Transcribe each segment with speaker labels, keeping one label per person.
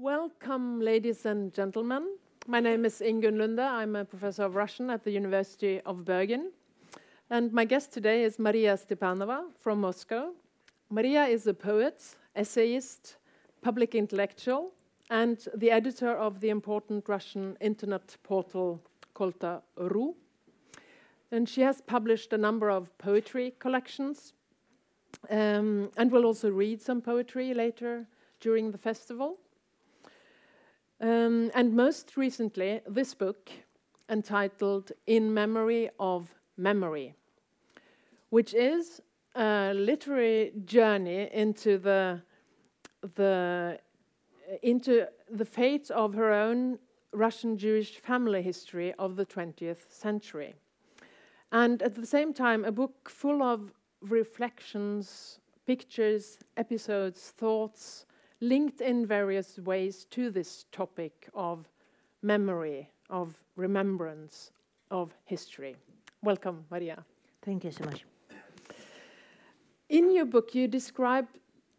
Speaker 1: Welcome, ladies and gentlemen. My name is Ingunn Lunde. I'm a professor of Russian at the University of Bergen. And my guest today is Maria Stepanova from Moscow. Maria is a poet, essayist, public intellectual, and the editor of the important Russian internet portal Colta.ru. And she has published a number of poetry collections um, and will also read some poetry later during the festival. Um, and most recently, this book entitled In Memory of Memory, which is a literary journey into the, the, into the fate of her own Russian Jewish family history of the 20th century. And at the same time, a book full of reflections, pictures, episodes, thoughts, linked in various ways to this topic of memory, of remembrance, of history. Welcome, Maria.
Speaker 2: Thank you so much.
Speaker 1: In your book, you describe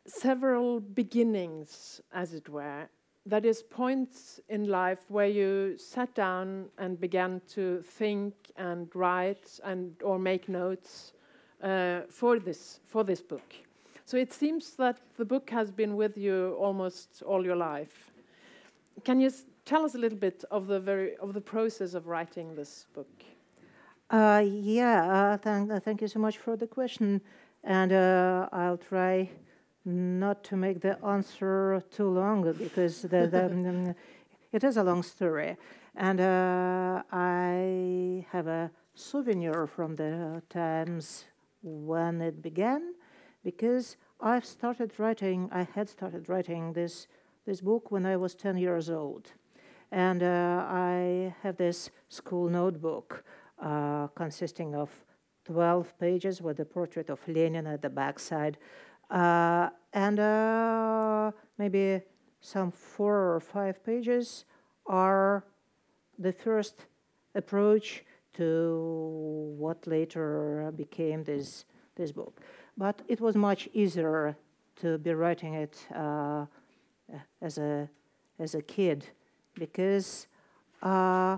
Speaker 1: several beginnings, as it were, that is, points in life where you sat down and began to think and write and or make notes uh, for this for this book. So it seems that the book has been with you almost all your life. Can you tell us a little bit of the very of the process of writing this book?
Speaker 2: Uh, yeah, uh, thank, uh, thank you so much for the question, and uh, I'll try not to make the answer too long because the, the, um, it is a long story, and uh, I have a souvenir from the times when it began because I've started writing, I had started writing this, this book when I was 10 years old. And uh, I have this school notebook uh, consisting of 12 pages with the portrait of Lenin at the backside, uh, and uh, maybe some four or five pages are the first approach to what later became this, this book. But it was much easier to be writing it uh, as a as a kid because uh,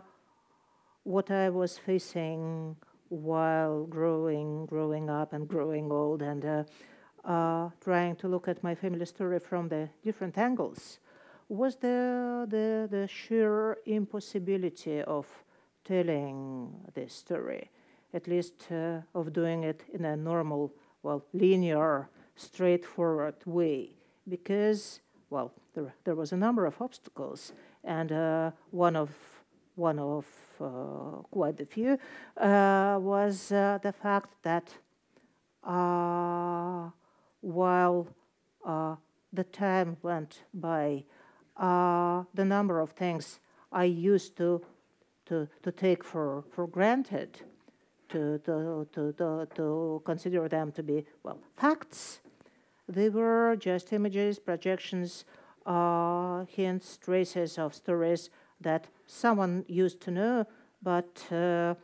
Speaker 2: what I was facing while growing, growing up, and growing old, and uh, uh, trying to look at my family story from the different angles, was the the, the sheer impossibility of telling this story, at least uh, of doing it in a normal well, linear, straightforward way. Because, well, there, there was a number of obstacles, and uh, one of one of uh, quite a few uh, was uh, the fact that while the time went by, the number of things I used to to, to take for, for granted to, to, to, to, consider them to be, well, facts. They were just images, projections, uh, hints, traces of stories that someone used to know, but uh,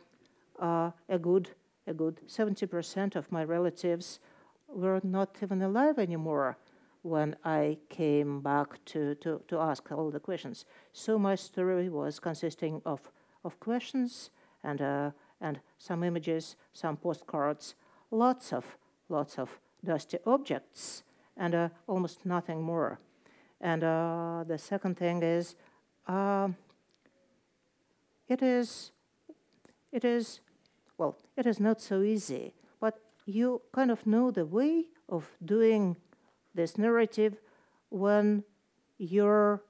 Speaker 2: uh, a good a good 70% of my relatives were not even alive anymore when I came back to, to, to ask all the questions. So my story was consisting of, of questions and uh, and some images, some postcards, lots of lots of dusty objects, and uh, almost nothing more. And uh, the second thing is, uh, it is, it is, well, it is not so easy, but you kind of know the way of doing this narrative when you're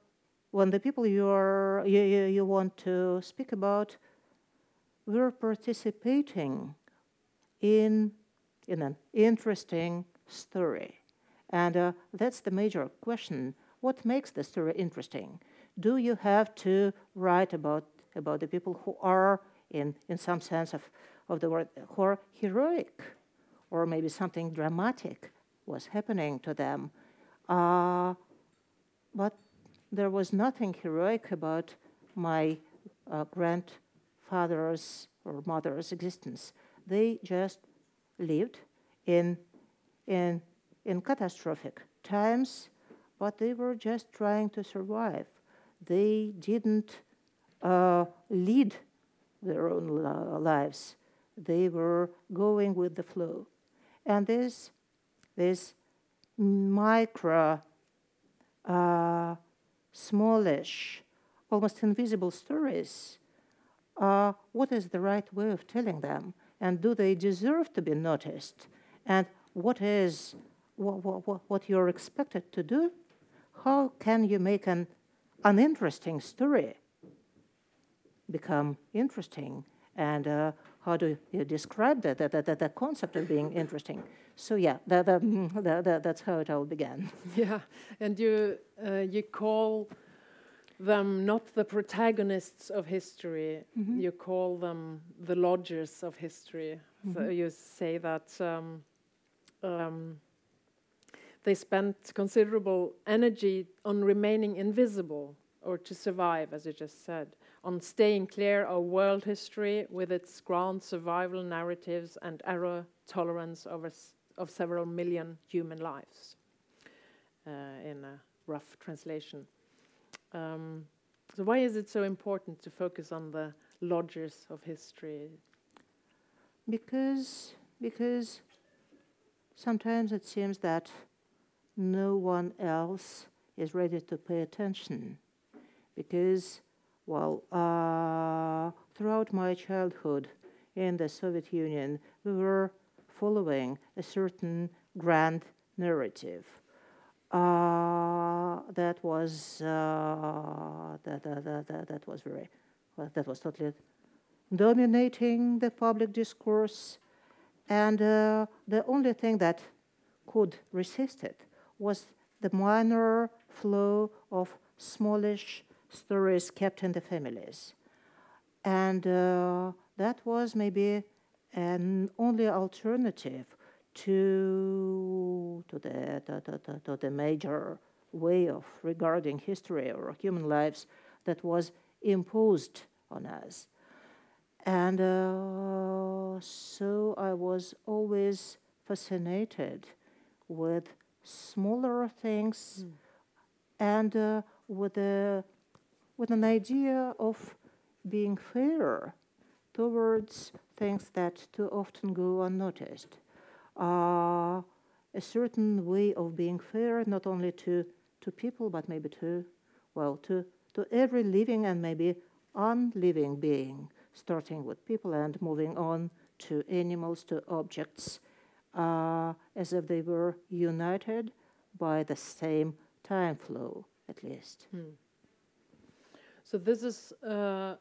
Speaker 2: when the people you're, you, you, you want to speak about we're participating in, in an interesting story. And uh, that's the major question. What makes the story interesting? Do you have to write about, about the people who are, in, in some sense of, of the word, who are heroic, or maybe something dramatic was happening to them? Uh, but there was nothing heroic about my uh, grand father's or mother's existence. They just lived in, in, in catastrophic times but they were just trying to survive. They didn't uh, lead their own lives. They were going with the flow. And this, this micro, uh, smallish, almost invisible stories, uh, what is the right way of telling them? And do they deserve to be noticed? And what is what, what, what you're expected to do? How can you make an uninteresting story become interesting? And uh, how do you describe that, that, that, concept of being interesting? So yeah, that, that, that's how it all began.
Speaker 1: Yeah, and you, uh, you call them not the protagonists of history, mm -hmm. you call them the lodgers of history. Mm -hmm. So mm-hmm. you say that um, um, they spent considerable energy on remaining invisible or to survive, as you just said, on staying clear of world history with its grand survival narratives and error tolerance of, of several million human lives, uh, in a rough translation. Um, so, why is it so important to focus on the lodgers of history?
Speaker 2: Because, because sometimes it seems that no one else is ready to pay attention because, well, uh, throughout my childhood in the Soviet Union, we were following a certain grand narrative. Uh, that was uh, that, was very that was totally dominating the public discourse, and uh, the only thing that could resist it was the minor flow of smallish stories kept in the families. And uh, that was maybe an only alternative to, to, the, to, to, the major way of regarding history or human lives that was imposed on us. And uh, so I was always fascinated with smaller things mm. and uh, with, a, with an idea of being fair towards things that too often go unnoticed. Uh, a certain way of being fair, not only to, to people, but maybe to, well, to, to every living and maybe unliving being, starting with people and moving on to animals, to objects, uh, as if they were united by the same time flow, at least. Hmm.
Speaker 1: So, this is uh,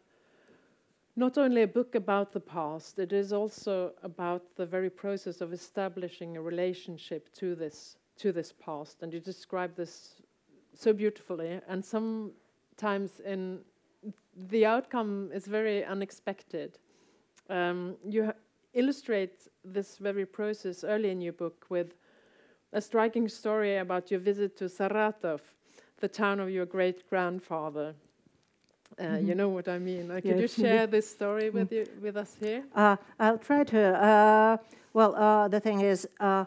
Speaker 1: not only a book about the past, it is also about the very process of establishing a relationship to this, to this past. And you describe this so beautifully, and sometimes in the outcome is very unexpected. Um, you illustrate this very process early in your book with a striking story about your visit to Saratov, the town of your great grandfather. Uh, mm -hmm. You know what I mean. Uh, could yes. you share this story with you with us here?
Speaker 2: Uh, I'll try to. Uh, well, uh, the thing is, uh,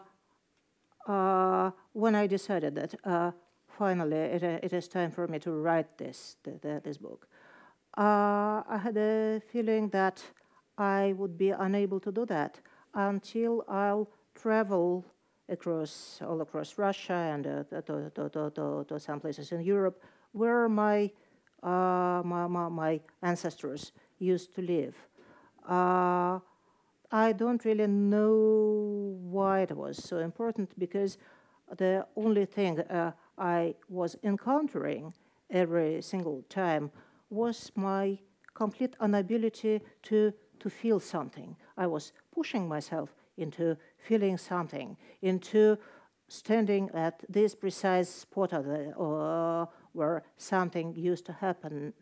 Speaker 2: when I decided that finally it, it is time for me to write this the, the, this book, I had a feeling that I would be unable to do that until I'll travel across all across Russia and uh, to, to, to, to, some places in Europe where my, my, my, my, ancestors used to live. Uh, I don't really know why it was so important because the only thing uh, I was encountering every single time was my complete inability to to feel something. I was pushing myself into feeling something, into standing at this precise spot the, uh, where something used to happen,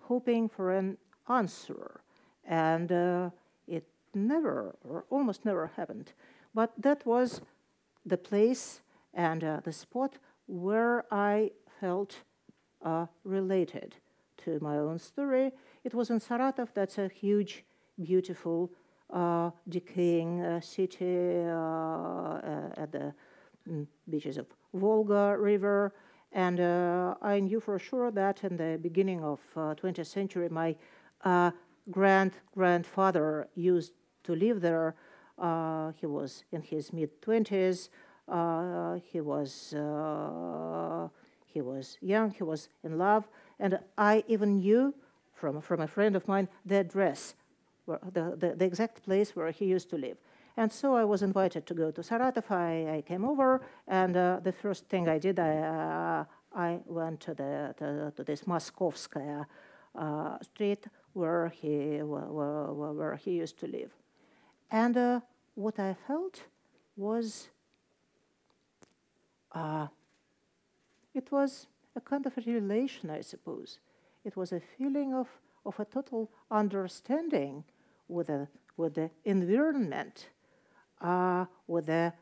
Speaker 2: hoping for an answer. And uh, it never, or almost never happened. But that was the place and uh, the spot where I felt uh, related to my own story it was in Saratov, that's a huge, beautiful, uh, decaying uh, city uh, uh, at the mm, beaches of, Volga River. And uh, I knew for sure that in the beginning of uh, 20th century, my uh, grand grandfather used to live there. Uh, he was in his mid 20s. Uh, he was uh, he was young. He was in love, and I even knew from from a friend of mine the address, the, the the exact place where he used to live. And so I was invited to go to Saratov. I, I came over, and uh, the first thing I did, I, uh, I went to, the, to, to this Moskovskaya uh, street where he, where, where, he used to live. And uh, what I felt was uh, it was a kind of a relation, I suppose. It was a feeling of, of a total understanding with, a, with the environment uh, with, a,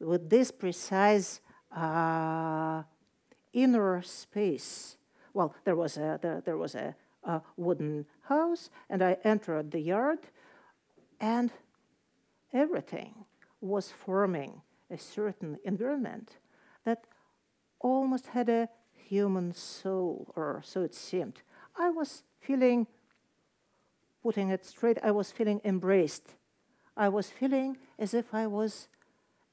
Speaker 2: with this precise uh, inner space. Well, there was a, there, there was a, a wooden house, and I entered the yard, and everything was forming a certain environment that almost had a human soul, or so it seemed. I was feeling, putting it straight, I was feeling embraced I was feeling as if I was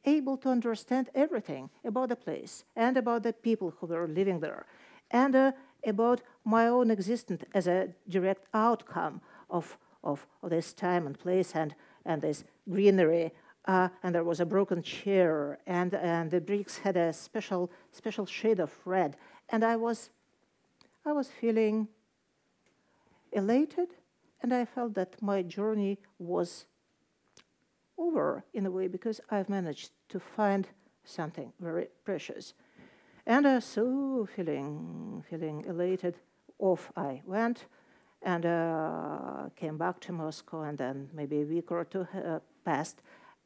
Speaker 2: able to understand everything about the place and about the people who were living there and uh, about my own existence as a direct outcome of, of, of, this time and place and, and this greenery. Uh, and there was a broken chair, and, and the bricks had a special, special shade of red. And I was, I was feeling elated, and I felt that my journey was over in a way because I've managed to find something very precious. And uh, so feeling feeling elated, off I went and uh, came back to Moscow, and then maybe a week or two uh, passed.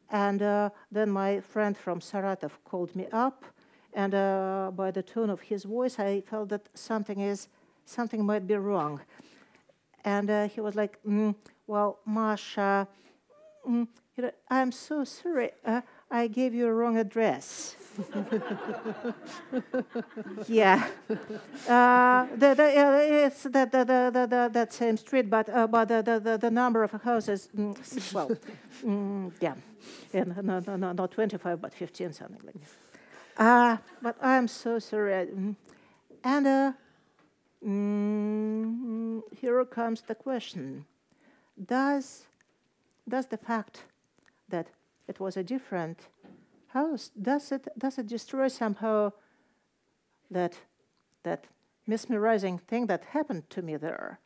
Speaker 2: And uh, then my friend from Saratov called me up, and uh, by the tone of his voice, I felt that something is something might be wrong. And uh, he was like, mm, "Well, Masha, mm, you know, I'm so sorry. Uh, I gave you a wrong address. yeah. Uh, the, the, uh, it's the, the, the, the, that same street, but, uh, but the, the, the number of houses, mm, well, mm, yeah. And no, no, no, not 25, but 15, something like that. Uh, but I'm so sorry. Mm. And uh, mm, here comes the question Does, does the fact that it was a different house, does it, does it destroy somehow that, that mesmerizing thing that happened to me there?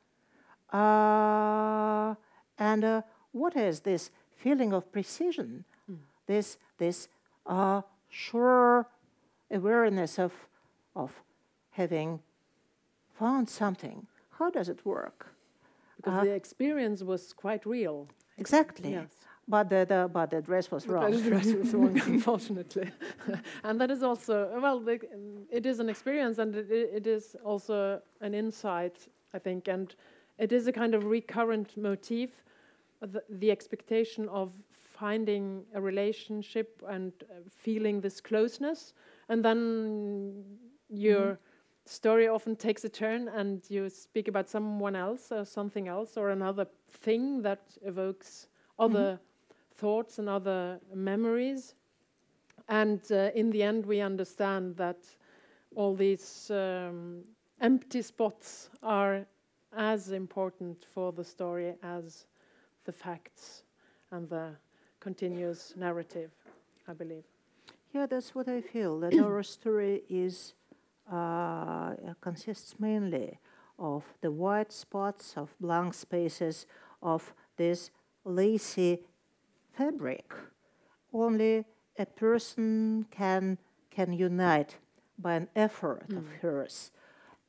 Speaker 2: Uh, and uh, what is this feeling of precision? Mm. This, this uh, sure awareness of, of having found something. How does it work?
Speaker 1: Because the experience was quite real.
Speaker 2: Exactly. Yes but the, the, but the dress was wrong.
Speaker 1: The dress was wrong, unfortunately. and that is also, well, the, it is an experience and it, it is also an insight, I think, and it is a kind of recurrent motif, the, the expectation of finding a relationship and uh, feeling this closeness, and then your mm story often takes a turn and you speak about someone else or something else or another thing that evokes other mm -hmm thoughts and other memories. And uh, in the end, we understand that all these um, empty spots are as important for the story as the facts and the continuous narrative, I believe.
Speaker 2: Yeah, that's what I feel. That our story is uh, consists mainly of the white spots, of blank spaces, of this lacy fabric. Only a person can, can unite by an effort mm. of hers.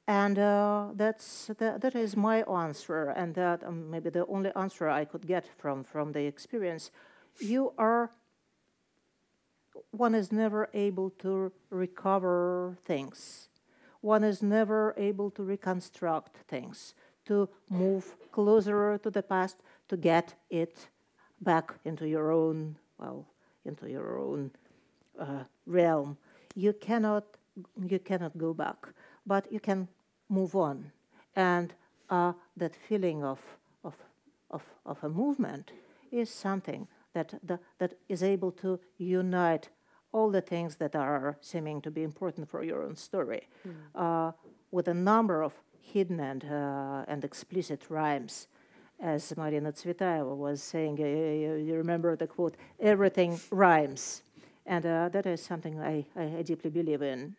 Speaker 2: And uh, that's, that, that is my answer, and that um, maybe the only answer I could get from, from the experience. You are, one is never able to recover things. One is never able to reconstruct things, to move closer to the past, to get it back into your own, well, into your own uh, realm. you cannot you cannot go back, but you can move on, and uh, that feeling of of of of a movement is something that the, that is able to unite all the things that are seeming to be important for your own story, mm. uh, with a number of hidden and uh, and explicit rhymes as Marina Tsvetaeva was saying, uh, you, remember the quote, everything rhymes. And uh, that is something I, I, I deeply believe in.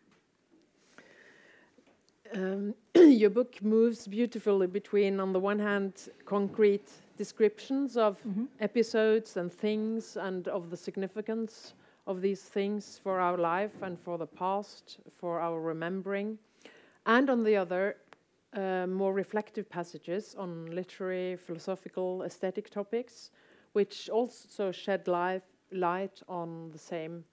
Speaker 1: Um, your book moves beautifully between, on the one hand, concrete descriptions of mm -hmm. episodes and things and of the significance of these things for our life and for the past, for our remembering. And on the other, uh, more reflective passages on literary, philosophical, aesthetic topics, which also shed life, light on the same,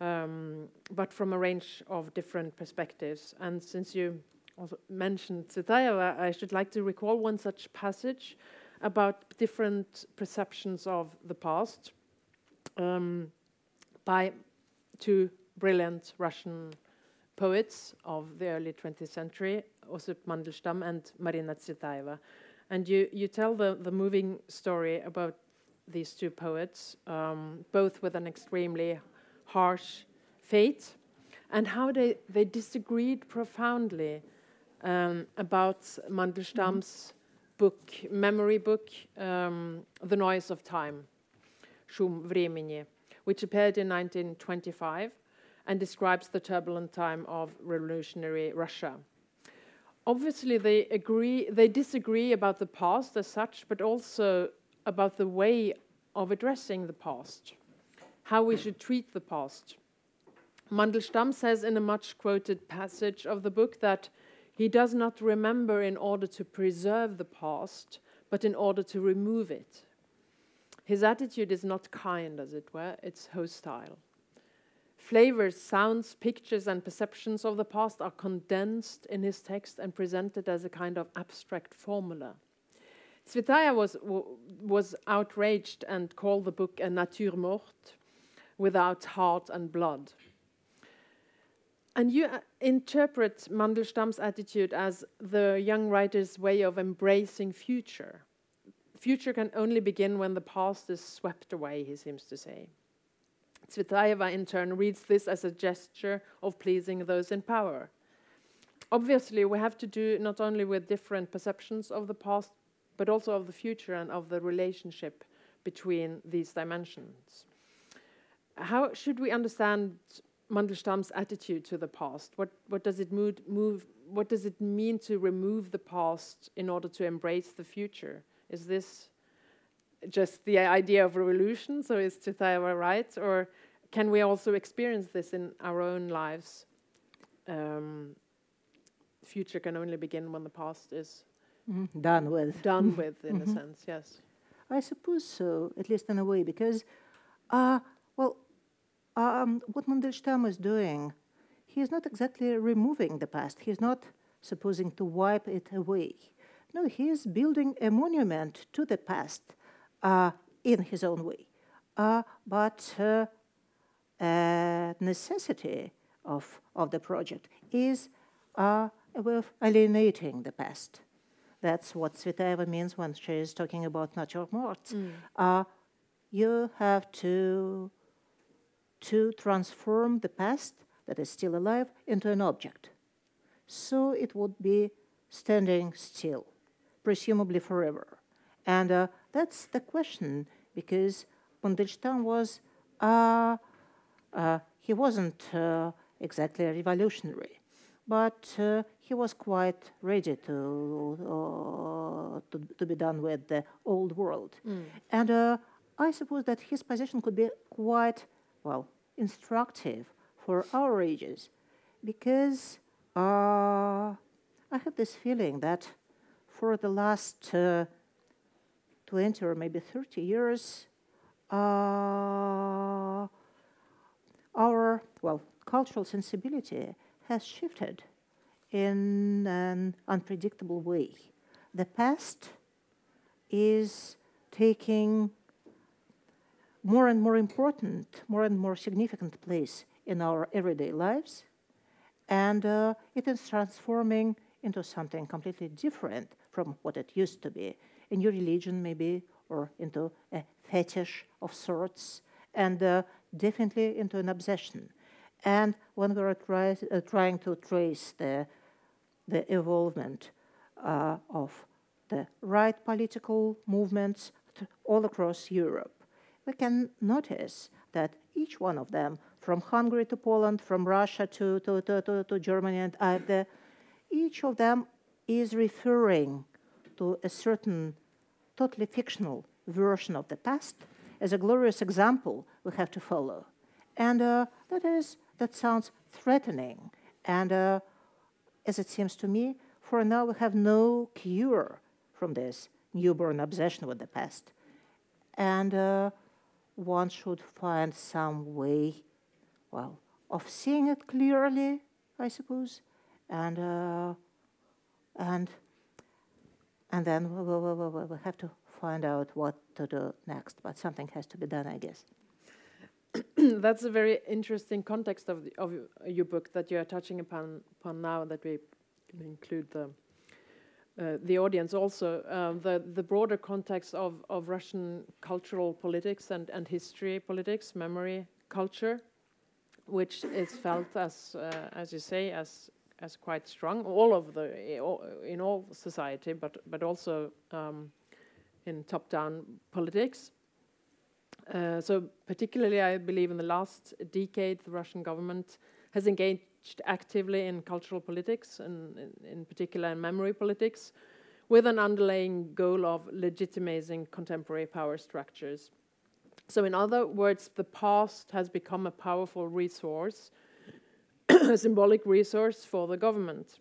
Speaker 1: um, but from a range of different perspectives. And since you also mentioned Tsvetaeva, I should like to recall one such passage about different perceptions of the past um, by two brilliant Russian poets of the early 20th century, Osip Mandelstam and Marina Tsvetaeva. And you, you tell the, the moving story about these two poets, um, both with an extremely harsh fate, and how they, they disagreed profoundly um, about Mandelstam's mm -hmm. book, memory book, um, The Noise of Time, Shum Vremeni, which appeared in 1925 and describes the turbulent time of revolutionary Russia. Obviously, they agree, they disagree about the past as such, but also about the way of addressing the past, how we should treat the past. Mandelstam says in a much quoted passage of the book that he does not remember in order to preserve the past, but in order to remove it. His attitude is not kind, as it were, it's hostile. Flavors, sounds, pictures, and perceptions of the past are condensed in his text and presented as a kind of abstract formula. Tsvetaeva was, was outraged and called the book a nature morte, without heart and blood. And you uh, interpret Mandelstam's attitude as the young writer's way of embracing future. Future can only begin when the past is swept away, he seems to say. Tsvetaeva, in turn, reads this as a gesture of pleasing those in power. Obviously, we have to do not only with different perceptions of the past, but also of the future and of the relationship between these dimensions. How should we understand Mandelstam's attitude to the past? What, what does it move, move, what does it mean to remove the past in order to embrace the future? Is this just the idea of revolution? So is Tsvetaeva right? Or can we also experience this in our own lives? Um, future can only begin when the past is
Speaker 2: mm, done with.
Speaker 1: Done with, in mm -hmm. a mm-hmm. sense, yes.
Speaker 2: I suppose so, at least in a way, because, uh, well, um, what Mandelstam is doing, he is not exactly removing the past. He is not supposing to wipe it away. No, he is building a monument to the past in his own way. Uh, but uh, necessity of, of the project is uh, a way of alienating the past. That's what Tsvetaeva means when she is talking about nature morte. Mm. Uh, you have to, to transform the past that is still alive into an object. So it would be standing still, presumably forever. And uh, that's the question, because Mandelstam was, uh, uh, he wasn't uh, exactly revolutionary, but uh, he was quite ready to, uh, to, to, be done with the old world. Mm. And uh, I suppose that his position could be quite, well, instructive for our ages, because I have this feeling that for the last 20 or maybe 30 years, uh, our, well, cultural sensibility has shifted in an unpredictable way. The past is taking more and more important, more and more significant place in our everyday lives, and uh, it is transforming into something completely different from what it used to be. A new religion, maybe, or into a fetish of sorts, and uh, definitely into an obsession. And when we are try, uh, trying to trace the, the evolvement uh, of the right political movements all across Europe, we can notice that each one of them, from Hungary to Poland, from Russia to, to, to, to, to Germany and AfD, each of them is referring to a certain totally fictional version of the past as a glorious example we have to follow. And uh, that is that sounds threatening. And uh, as it seems to me, for now we have no cure from this newborn obsession with the past. And uh, one should find some way, well, of seeing it clearly, I suppose, and uh, and and then we we'll, we'll, we'll have to find out what to do next. But something has to be done, I guess.
Speaker 1: That's a very interesting context of the, of your book that you are touching upon upon now. That we include the uh, the audience also um, the the broader context of of Russian cultural politics and and history politics, memory culture, which is felt as uh, as you say as as quite strong all of the in all society, but but also um, in top down politics. Uh, so particularly, I believe in the last decade, the Russian government has engaged actively in cultural politics, and in, in particular in memory politics, with an underlying goal of legitimizing contemporary power structures. So, in other words, the past has become a powerful resource, a symbolic resource for the government.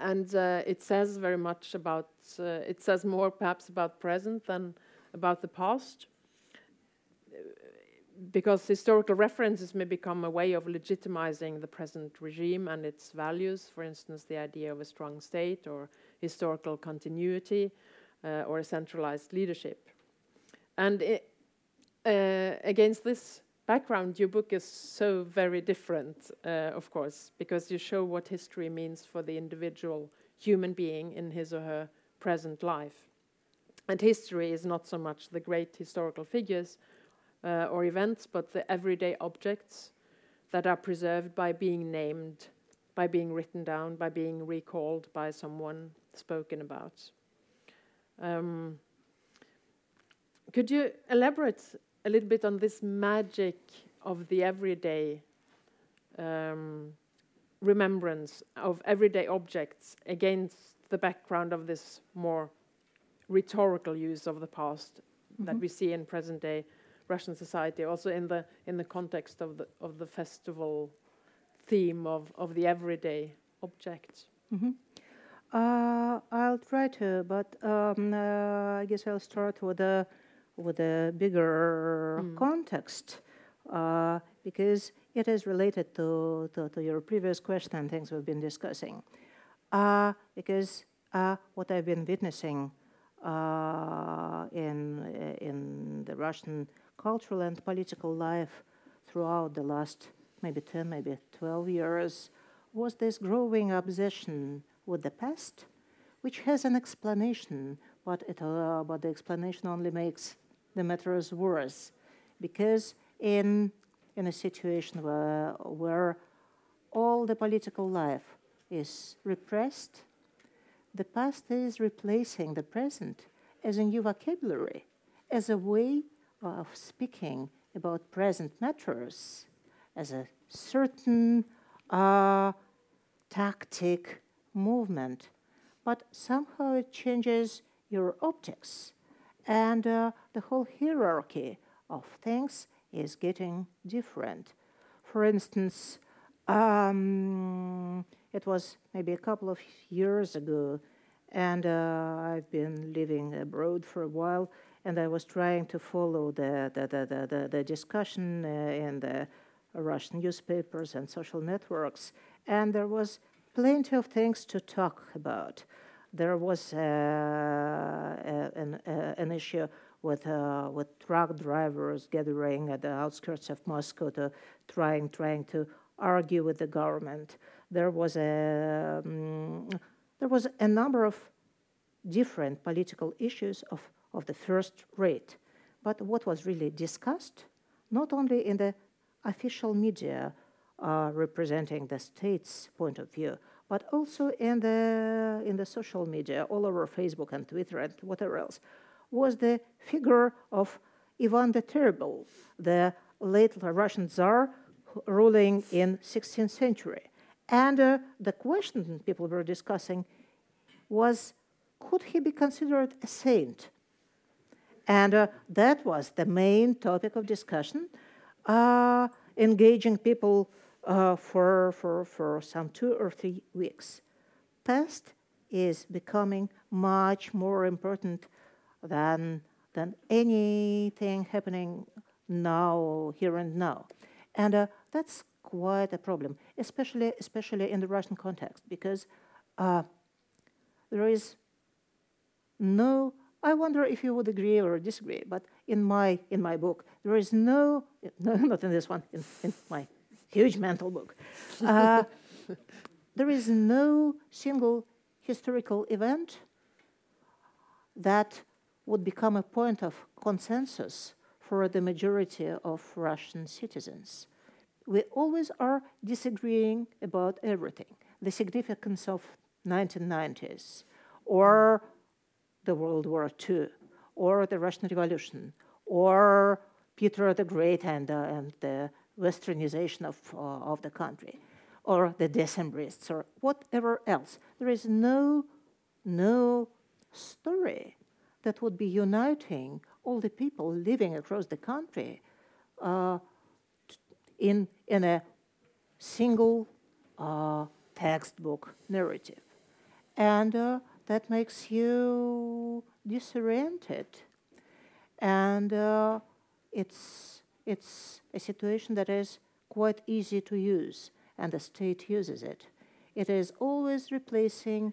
Speaker 1: And uh, it says very much about, uh, it says more perhaps about present than about the past because historical references may become a way of legitimizing the present regime and its values, for instance, the idea of a strong state or historical continuity uh, or a centralized leadership. And it, uh, against this background, your book is so very different, uh, of course, because you show what history means for the individual human being in his or her present life. And history is not so much the great historical figures uh, or events, but the everyday objects that are preserved by being named, by being written down, by being recalled by someone spoken about. Um, could you elaborate a little bit on this magic of the everyday um, remembrance of everyday objects against the background of this more rhetorical use of the past mm -hmm. that mm-hmm. we see in present day Russian society, also in the in the context of the of the festival theme of of the everyday object.
Speaker 2: Mm -hmm. uh, I'll try to, but um, uh, I guess I'll start with a with a bigger mm. context uh, because it is related to, to, to your previous question and things we've been discussing. Uh, because uh, what I've been witnessing uh, in in the Russian cultural and political life throughout the last maybe 10, maybe 12 years was this growing obsession with the past, which has an explanation, but, it, uh, but the explanation only makes the matter is worse. Because in, in a situation where, where all the political life is repressed, the past is replacing the present as a new vocabulary, as a way of speaking about present matters as a certain uh, tactic movement, but somehow it changes your optics, and uh, the whole hierarchy of things is getting different. For instance, um, it was maybe a couple of years ago, and uh, I've been living abroad for a while, and I was trying to follow the, the, the, the, the discussion uh, in the Russian newspapers and social networks, and there was plenty of things to talk about. There was uh, an, an issue with, uh, with truck drivers gathering at the outskirts of Moscow to trying, trying to argue with the government. There was a, um, there was a number of different political issues of, of the first rate. But what was really discussed, not only in the official media uh, representing the state's point of view, but also in the, in the social media, all over Facebook and Twitter and whatever else, was the figure of Ivan the Terrible, the late Russian Tsar ruling in 16th century. And uh, the question people were discussing was, could he be considered a saint? And uh, that was the main topic of discussion, uh, engaging people uh, for, for, for some two or three weeks. Past is becoming much more important than, than anything happening now, here and now. And uh, that's quite a problem, especially, especially in the Russian context, because uh, there is no, I wonder if you would agree or disagree, but in my, in my book, there is no, no not in this one, in, in my huge mental book, uh, there is no single historical event that would become a point of consensus for the majority of Russian citizens. We always are disagreeing about everything the significance of 1990s, or the World War II, or the Russian Revolution, or Peter the Great and, uh, and the westernization of, uh, of the country, or the Decembrists, or whatever else. There is no, no story that would be uniting all the people living across the country uh, in, in a single uh, textbook narrative. And uh, that makes you disoriented. And uh, it's, it's a situation that is quite easy to use, and the state uses it. It is always replacing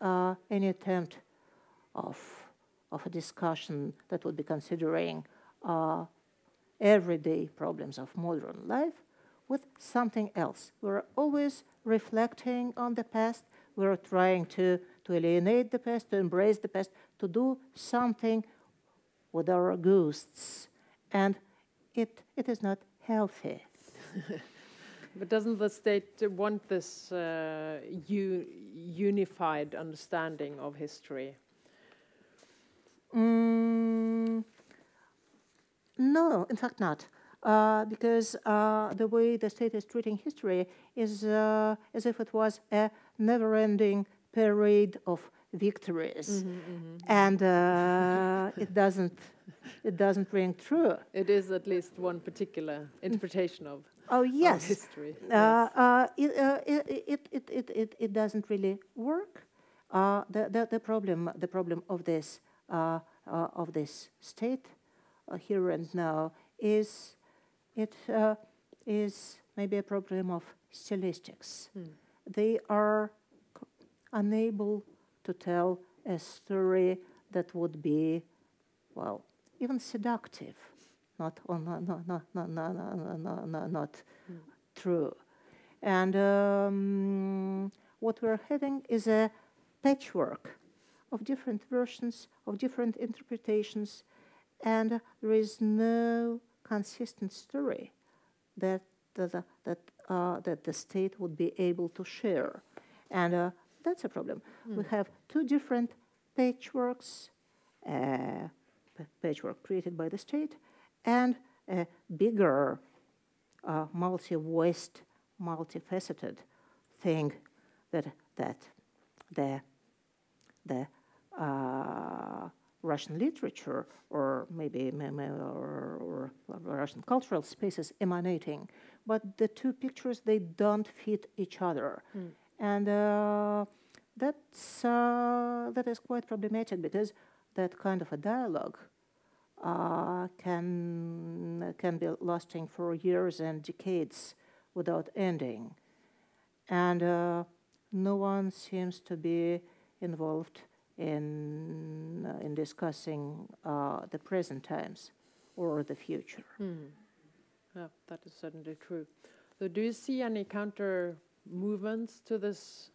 Speaker 2: uh, any attempt of of a discussion that would be considering uh, everyday problems of modern life with something else. We're always reflecting on the past. We're trying to, to alienate the past, to embrace the past, to do something with our ghosts. And it, it is not healthy.
Speaker 1: but doesn't the state want this uh, unified understanding of history?
Speaker 2: Mm, no, in fact, not. Uh, because uh, the way the state is treating history is uh, as if it was a never ending parade of victories. Mm -hmm, mm -hmm. And uh, it, doesn't, it doesn't ring true.
Speaker 1: It is at least one particular interpretation of,
Speaker 2: oh, yes.
Speaker 1: Of history.
Speaker 2: Uh, yes. Uh, it, it, it, it, it, it, doesn't really work. the, the, the, problem, the problem of this uh, uh, of this state uh, here and now is it is maybe a problem of stylistics. Mm. They are unable to tell a story that would be, well, even seductive, not oh, no, no, no, no, no, no, no, no, not mm. true. And um, what we're having is a patchwork of different versions, of different interpretations, and there is no consistent story that that that, uh, that the state would be able to share, and uh, that's a problem. Mm. We have two different patchworks, uh, patchwork created by the state, and a bigger, uh, multi-voiced, multifaceted thing that that the the uh, Russian literature or maybe or, or, or, Russian cultural spaces emanating, but the two pictures they don't fit each other, mm. And uh, that's uh, that is quite problematic because that kind of a dialogue uh, can can be lasting for years and decades without ending, and no one seems to be involved in, uh, in discussing uh, the present times or the future.
Speaker 1: Mm. Yeah, that is certainly true. So, do you see any counter movements to this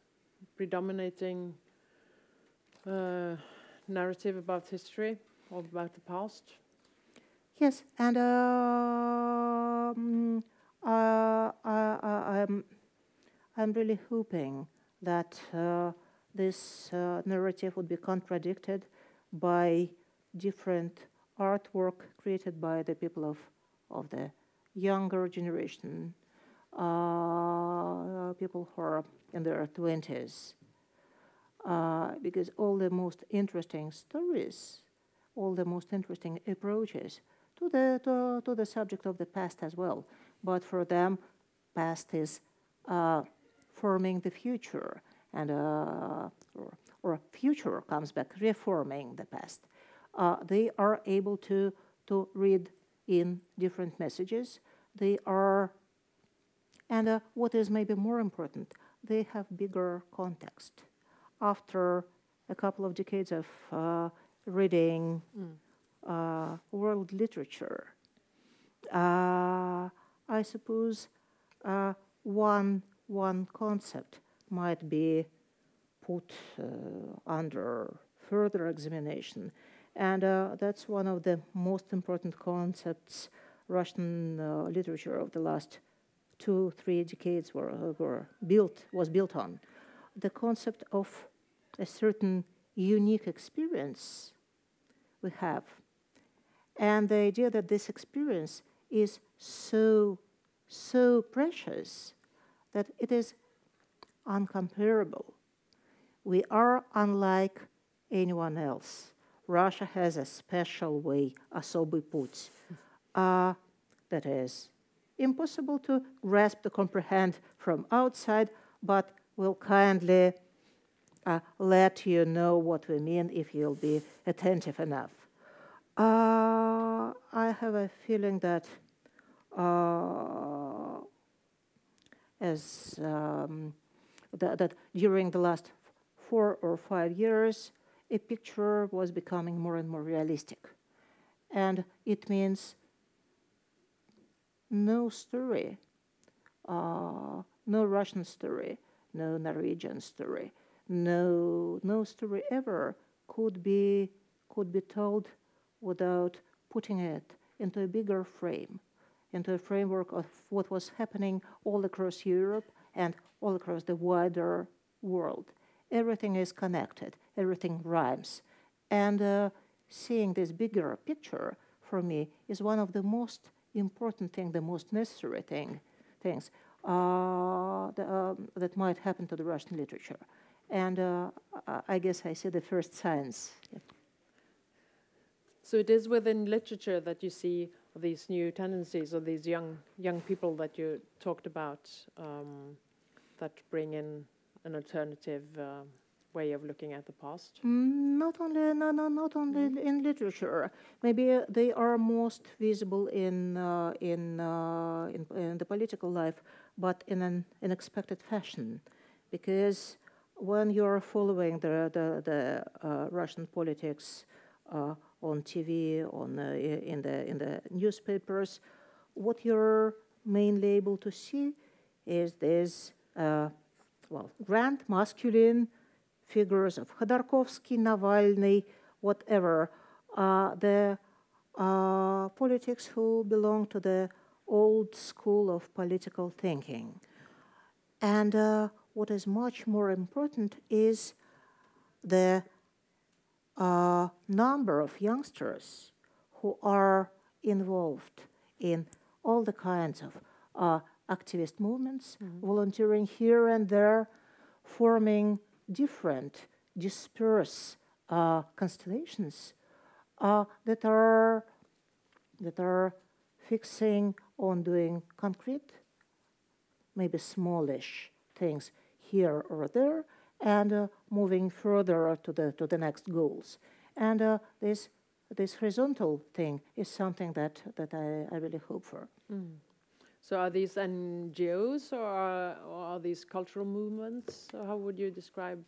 Speaker 1: predominating uh, narrative about history or about the past?
Speaker 2: Yes, and um, uh, I, am I'm really hoping that uh, this uh, narrative would be contradicted by different artwork created by the people of, of the younger generation, uh, people who are in their 20s. Uh, because all the most interesting stories, all the most interesting approaches to the, to, to the subject of the past as well. But for them, past is uh, forming the future, and uh, or, or, future comes back reforming the past. Uh, they are able to to read in different messages. They are, and uh, what is maybe more important, they have bigger context. After a couple of decades of uh, reading mm. world literature, uh, I suppose one one concept might be put uh, under further examination. And uh, that's one of the most important concepts Russian uh, literature of the last two, three decades were, were built, was built on. The concept of a certain unique experience we have. And the idea that this experience is so, so precious that it is uncomparable. We are unlike anyone else. Russia has a special way, особый путь, uh, that is impossible to grasp to comprehend from outside, but will kindly uh, let you know what we mean if you'll be attentive enough. Uh, I have a feeling that uh, as um, that, that during the last four or five years, a picture was becoming more and more realistic. And it means no story, uh, no Russian story, no Norwegian story, no, no story ever could be, could be told without putting it into a bigger frame into a framework of what was happening all across Europe and all across the wider world. Everything is connected, everything rhymes. And uh, seeing this bigger picture for me is one of the most important thing, the most necessary thing, things uh, the, um, that might happen to the Russian literature. And uh, I guess I see the first signs.
Speaker 1: So it is within literature that you see these new tendencies or these young young people that you talked about um, that bring in an alternative uh, way of looking at the past?
Speaker 2: Mm, not only no, no, not only mm. in literature. Maybe uh, they are most visible in uh, in, uh, in, in the political life, but in an unexpected fashion, because when you are following the the, the uh, Russian politics uh, on TV, on uh, in the in the newspapers, what you're mainly able to see is this uh, well grand masculine figures of Khodorkovsky, Navalny, whatever. Uh, the uh, politics who belong to the old school of political thinking. And uh, what is much more important is the a number of youngsters who are involved in all the kinds of uh, activist movements, mm-hmm. volunteering here and there, forming different dispersed uh, constellations uh, that are that are fixing on doing concrete, maybe smallish things here or there, and uh, moving further to the to the next goals. And uh, this this horizontal thing is something that that I, I really hope for. Mm.
Speaker 1: So are these NGOs or are, or are, these cultural movements? How would you describe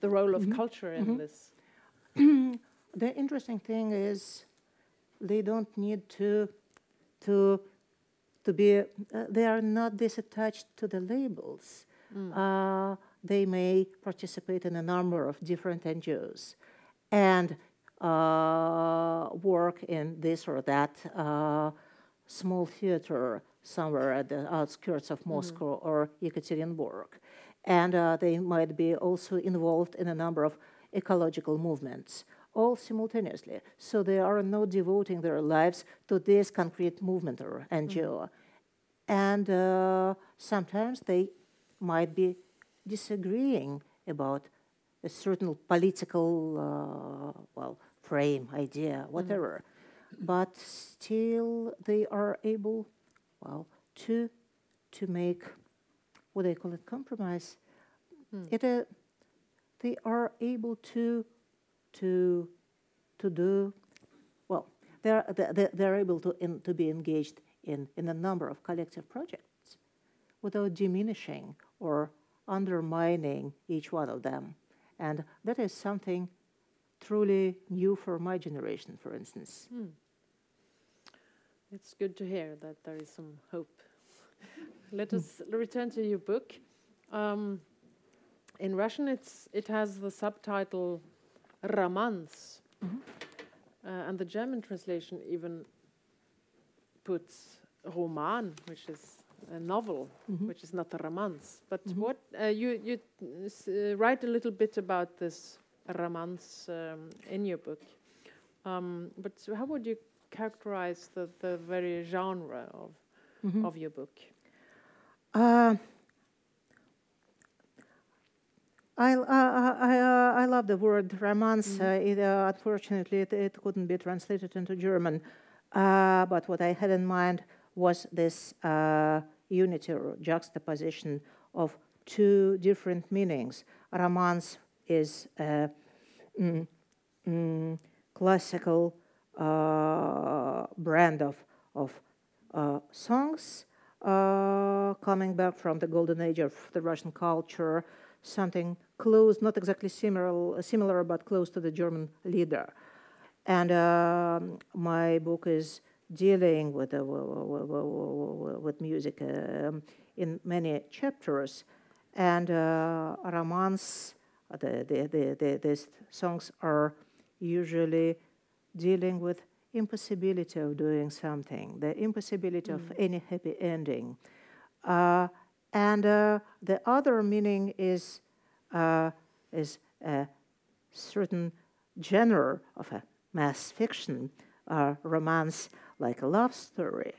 Speaker 1: the role of mm -hmm. culture in mm -hmm. this?
Speaker 2: the interesting thing is they don't need to to to be uh, they are not disattached to the labels mm. uh, they may participate in a number of different ngos and uh, work in this or that uh, small theater somewhere at the outskirts of mm. moscow mm. or yekaterinburg and uh, they might be also involved in a number of ecological movements all simultaneously. So they are not devoting their lives to this concrete movement or NGO. Mm. And uh, sometimes they might be disagreeing about a certain political, uh, well, frame, idea, whatever. Mm. But still they are able, well, to, to make, what they call it, compromise. Mm. It, uh, they are able to to to do well. They're they're, they're able to in, to be engaged in in a number of collective projects without diminishing or undermining each one of them, and that is something truly new for my generation, for instance. Mm.
Speaker 1: It's good to hear that there is some hope. Let us return to your book. Um, in Russian, it's it has the subtitle "Romance," Mm-hmm. Uh, and the German translation even puts Roman, which is a novel, mm-hmm. which is not a romance. But mm-hmm. what uh, you you uh, write a little bit about this romance um, in your book. Um, but how would you characterize the, the very genre of mm-hmm. of your book?
Speaker 2: Uh, I, uh, I, uh, I love the word romance. Mm-hmm. It, uh, unfortunately, it, it, couldn't be translated into German. Uh, but what I had in mind was this uh, unity or juxtaposition of two different meanings. Romance is a mm, mm, classical uh, brand of, of songs coming back from the golden age of the Russian culture something close, not exactly similar, similar but close to the German Lieder. And uh, my book is dealing with, uh, with music uh, in many chapters. And uh, romance, the, the, the, these songs are usually dealing with impossibility of doing something, the impossibility mm. of any happy ending. Uh, and uh, the other meaning is, uh, is a certain genre of a mass fiction, uh, romance, like a love story.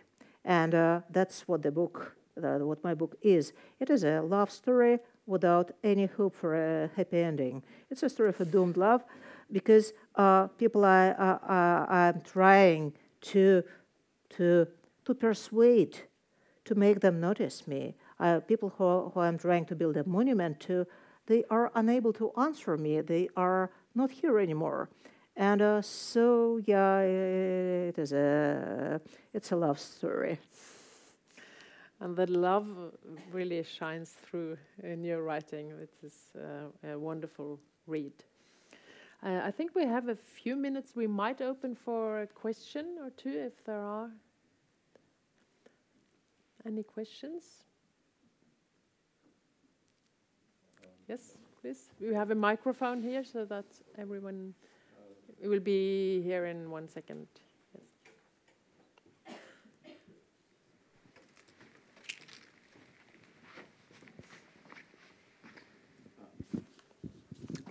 Speaker 2: And uh, that's what the book, what my book is. It is a love story without any hope for a happy ending. It's a story of a doomed love because uh, people are, are, are trying to, to, to persuade, to make them notice me uh, people who, who I'm trying to build a monument to, they are unable to answer me. They are not here anymore. And uh, so, yeah, it is a, it's a love story.
Speaker 1: And the love really shines through in your writing. It is uh, a wonderful read. Uh, I think we have a few minutes. We might open for a question or two if there are. Any questions? Yes, please. We have a microphone here so that everyone will be here in one second. Yes.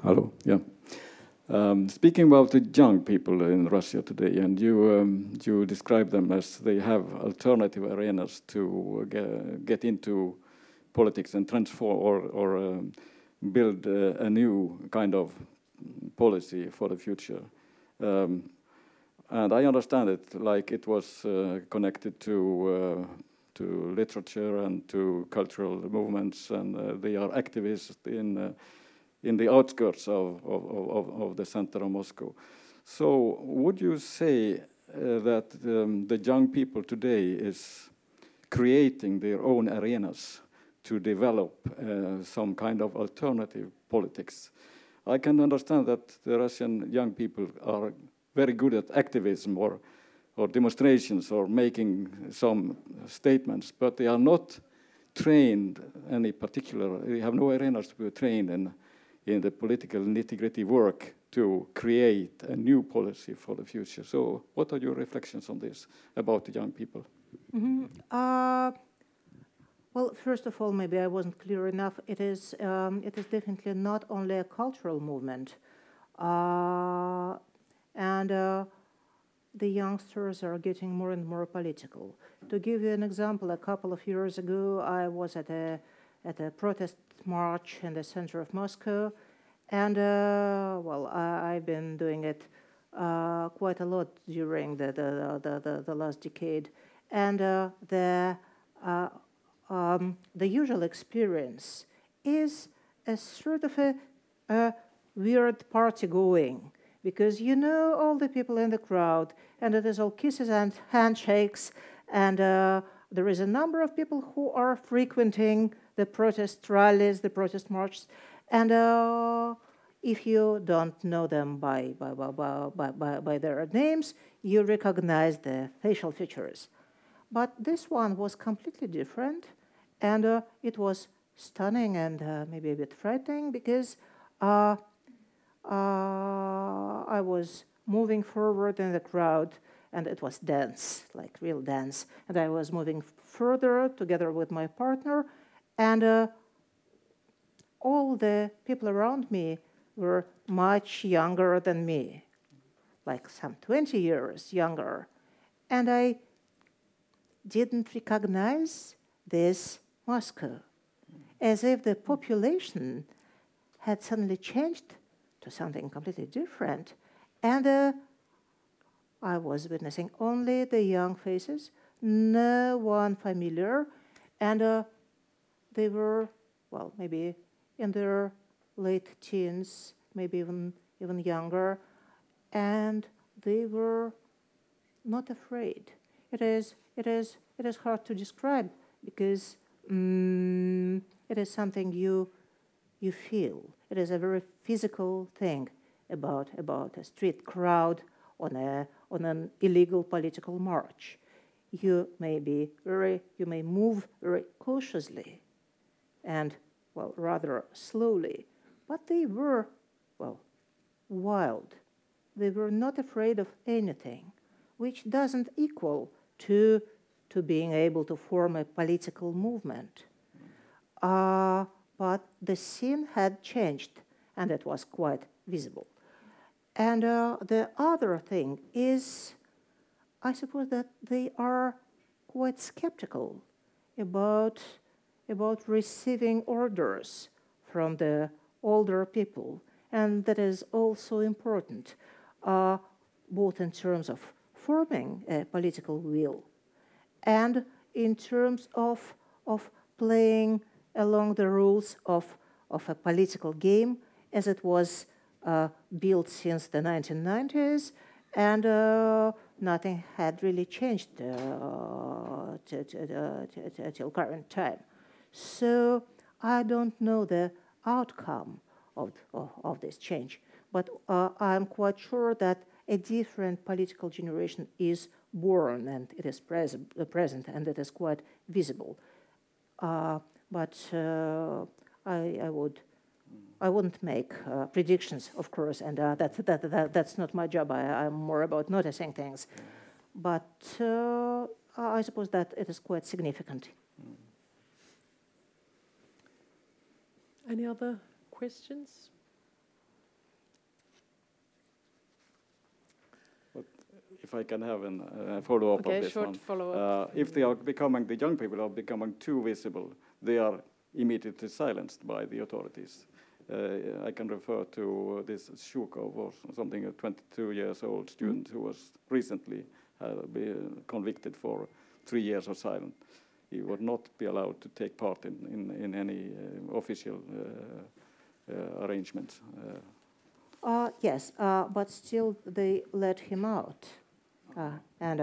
Speaker 3: Hello, yeah. Um, speaking about the young people in Russia today, and you um, you describe them as they have alternative arenas to get, get into politics and transform or, or um, build uh, a new kind of policy for the future. Um, and I understand it like it was uh, connected to uh, to literature and to cultural movements, and uh, they are activists in uh, in the outskirts of, of, of, of, the center of Moscow. So, would you say uh, that um, the young people today is creating their own arenas to develop uh, some kind of alternative politics. I can understand that the Russian young people are very good at activism or, or demonstrations or making some statements, but they are not trained any particular, they have no arenas to be trained in, in the political nitty-gritty work to create a new policy for the future. So what are your reflections on this about the young people?
Speaker 2: Mm -hmm. uh, well, first of all, maybe I wasn't clear enough. It is, um, it is definitely not only a cultural movement. Uh, and uh, the youngsters are getting more and more political. To give you an example, a couple of years ago, I was at a, at a protest march in the center of Moscow, and uh, well, I, have been doing it uh, quite a lot during the, the, the, the, the last decade, and uh, the, uh, um, the usual experience is a sort of a, a weird party going. Because you know all the people in the crowd, and it is all kisses and handshakes, and uh, there is a number of people who are frequenting the protest rallies, the protest marches, and uh, if you don't know them by, by, by, by, by, their names, you recognize the facial features. But this one was completely different, and uh, it was stunning and uh, maybe a bit frightening because uh, uh, I was moving forward in the crowd, and it was dance, like real dance. And I was moving further together with my partner, and uh, all the people around me were much younger than me, like some 20 years younger. And I didn't recognize this Moscow, as if the population had suddenly changed to something completely different. And uh, I was witnessing only the young faces, no one familiar, and uh, they were, well, maybe in their late teens, maybe even even younger, and they were not afraid. It is it is it is hard to describe because um, it is something you you feel. It is a very physical thing about, about a street crowd on, a, on an illegal political march. You may be very, you may move very cautiously and, well, rather slowly, but they were, well, wild. They were not afraid of anything, which doesn't equal to, to being able to form a political movement. Uh, but the scene had changed, and it was quite visible. And uh, the other thing is, I suppose that they are quite skeptical about, about receiving orders from the older people, and that is also important, uh, both in terms of forming a political will and in terms of, of playing along the rules of, of a political game as it was uh, built since the 1990s, and uh, nothing had really changed uh, till current time. So I don't know the outcome of, of, of this change, but uh, I'm quite sure that a different political generation is born and it is pres present and it is quite visible. Uh, but uh, I, I, would. I wouldn't make uh, predictions, of course, and uh, that, that, that, that's not my job. I, am more about noticing things. But uh, I suppose that it is quite significant.
Speaker 1: Any other questions?
Speaker 3: if I can have a uh, follow up
Speaker 1: okay,
Speaker 3: on this
Speaker 1: short
Speaker 3: one.
Speaker 1: Follow-up.
Speaker 3: Uh, if they are becoming, the young people are becoming too visible, they are immediately silenced by the authorities. Uh, I can refer to this Shukov or something, a 22 years old student who was recently uh, convicted for three years of silence. He would not be allowed to take part in, in, in any uh, official uh, uh, arrangements.
Speaker 2: Uh, yes, but still they let him out. and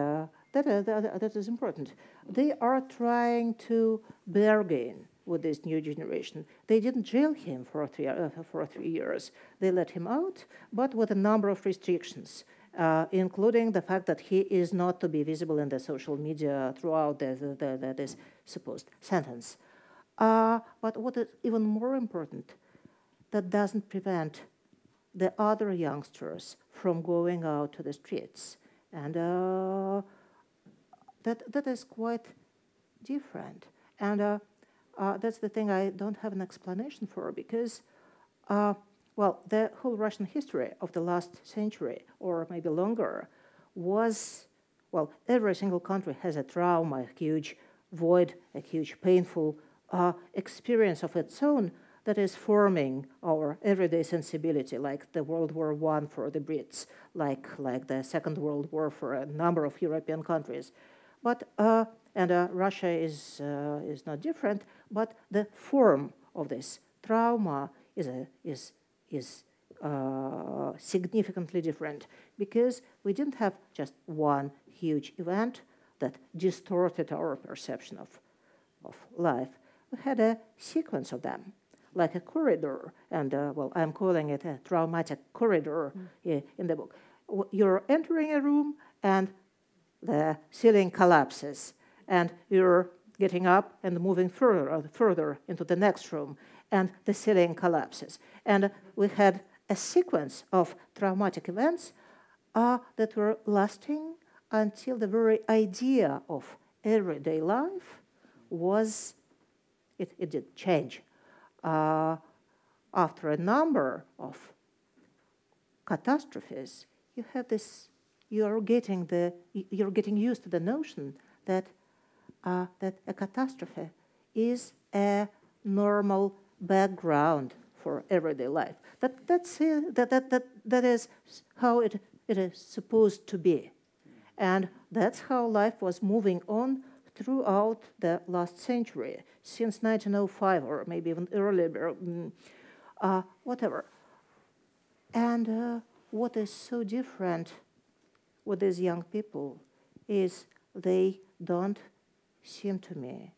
Speaker 2: that, that, that is important. They are trying to bargain with this new generation. They didn't jail him for three, uh, for three years. They let him out, but with a number of restrictions, uh, including the fact that he is not to be visible in the social media throughout the, the, the, this supposed sentence. Uh, but what is even more important, that doesn't prevent the other youngsters from going out to the streets. And uh, that, that is quite different. And uh, uh, that's the thing I don't have an explanation for because, uh, well, the whole Russian history of the last century or maybe longer was, well, every single country has a trauma, a huge void, a huge painful uh, experience of its own that is forming our everyday sensibility, like the World War I for the Brits, like, like the Second World War for a number of European countries. But, uh, and uh, Russia is, uh, is not different, but the form of this trauma is, a, is, is uh, significantly different because we didn't have just one huge event that distorted our perception of, of life. We had a sequence of them like a corridor, and uh, well, I'm calling it a traumatic corridor mm. in the book. You're entering a room, and the ceiling collapses, and you're getting up and moving further, uh, further into the next room, and the ceiling collapses. And we had a sequence of traumatic events uh, that were lasting until the very idea of everyday life was, it, it did change uh, after a number of catastrophes, you have this. You are getting the. You're getting used to the notion that uh, that a catastrophe is a normal background for everyday life. That that's that, that that that is how it it is supposed to be, and that's how life was moving on throughout the last century, since 1905 or maybe even earlier, mm, uh, whatever. And uh, what is so different with these young people is they don't seem to me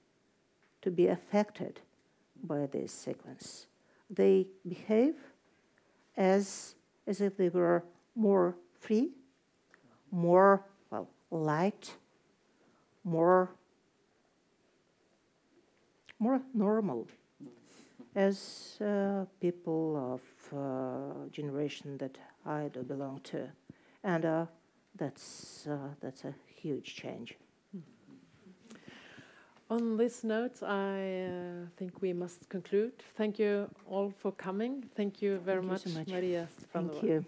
Speaker 2: to be affected by this sequence. They behave as, as if they were more free, more well, light, more more normal as uh, people of uh, generation that I do belong to, and uh, that's uh, that's a huge change.
Speaker 1: On this note, I uh, think we must conclude. Thank you all for coming. Thank you very
Speaker 2: Thank
Speaker 1: much,
Speaker 2: you so much,
Speaker 1: Maria.
Speaker 2: Thank you.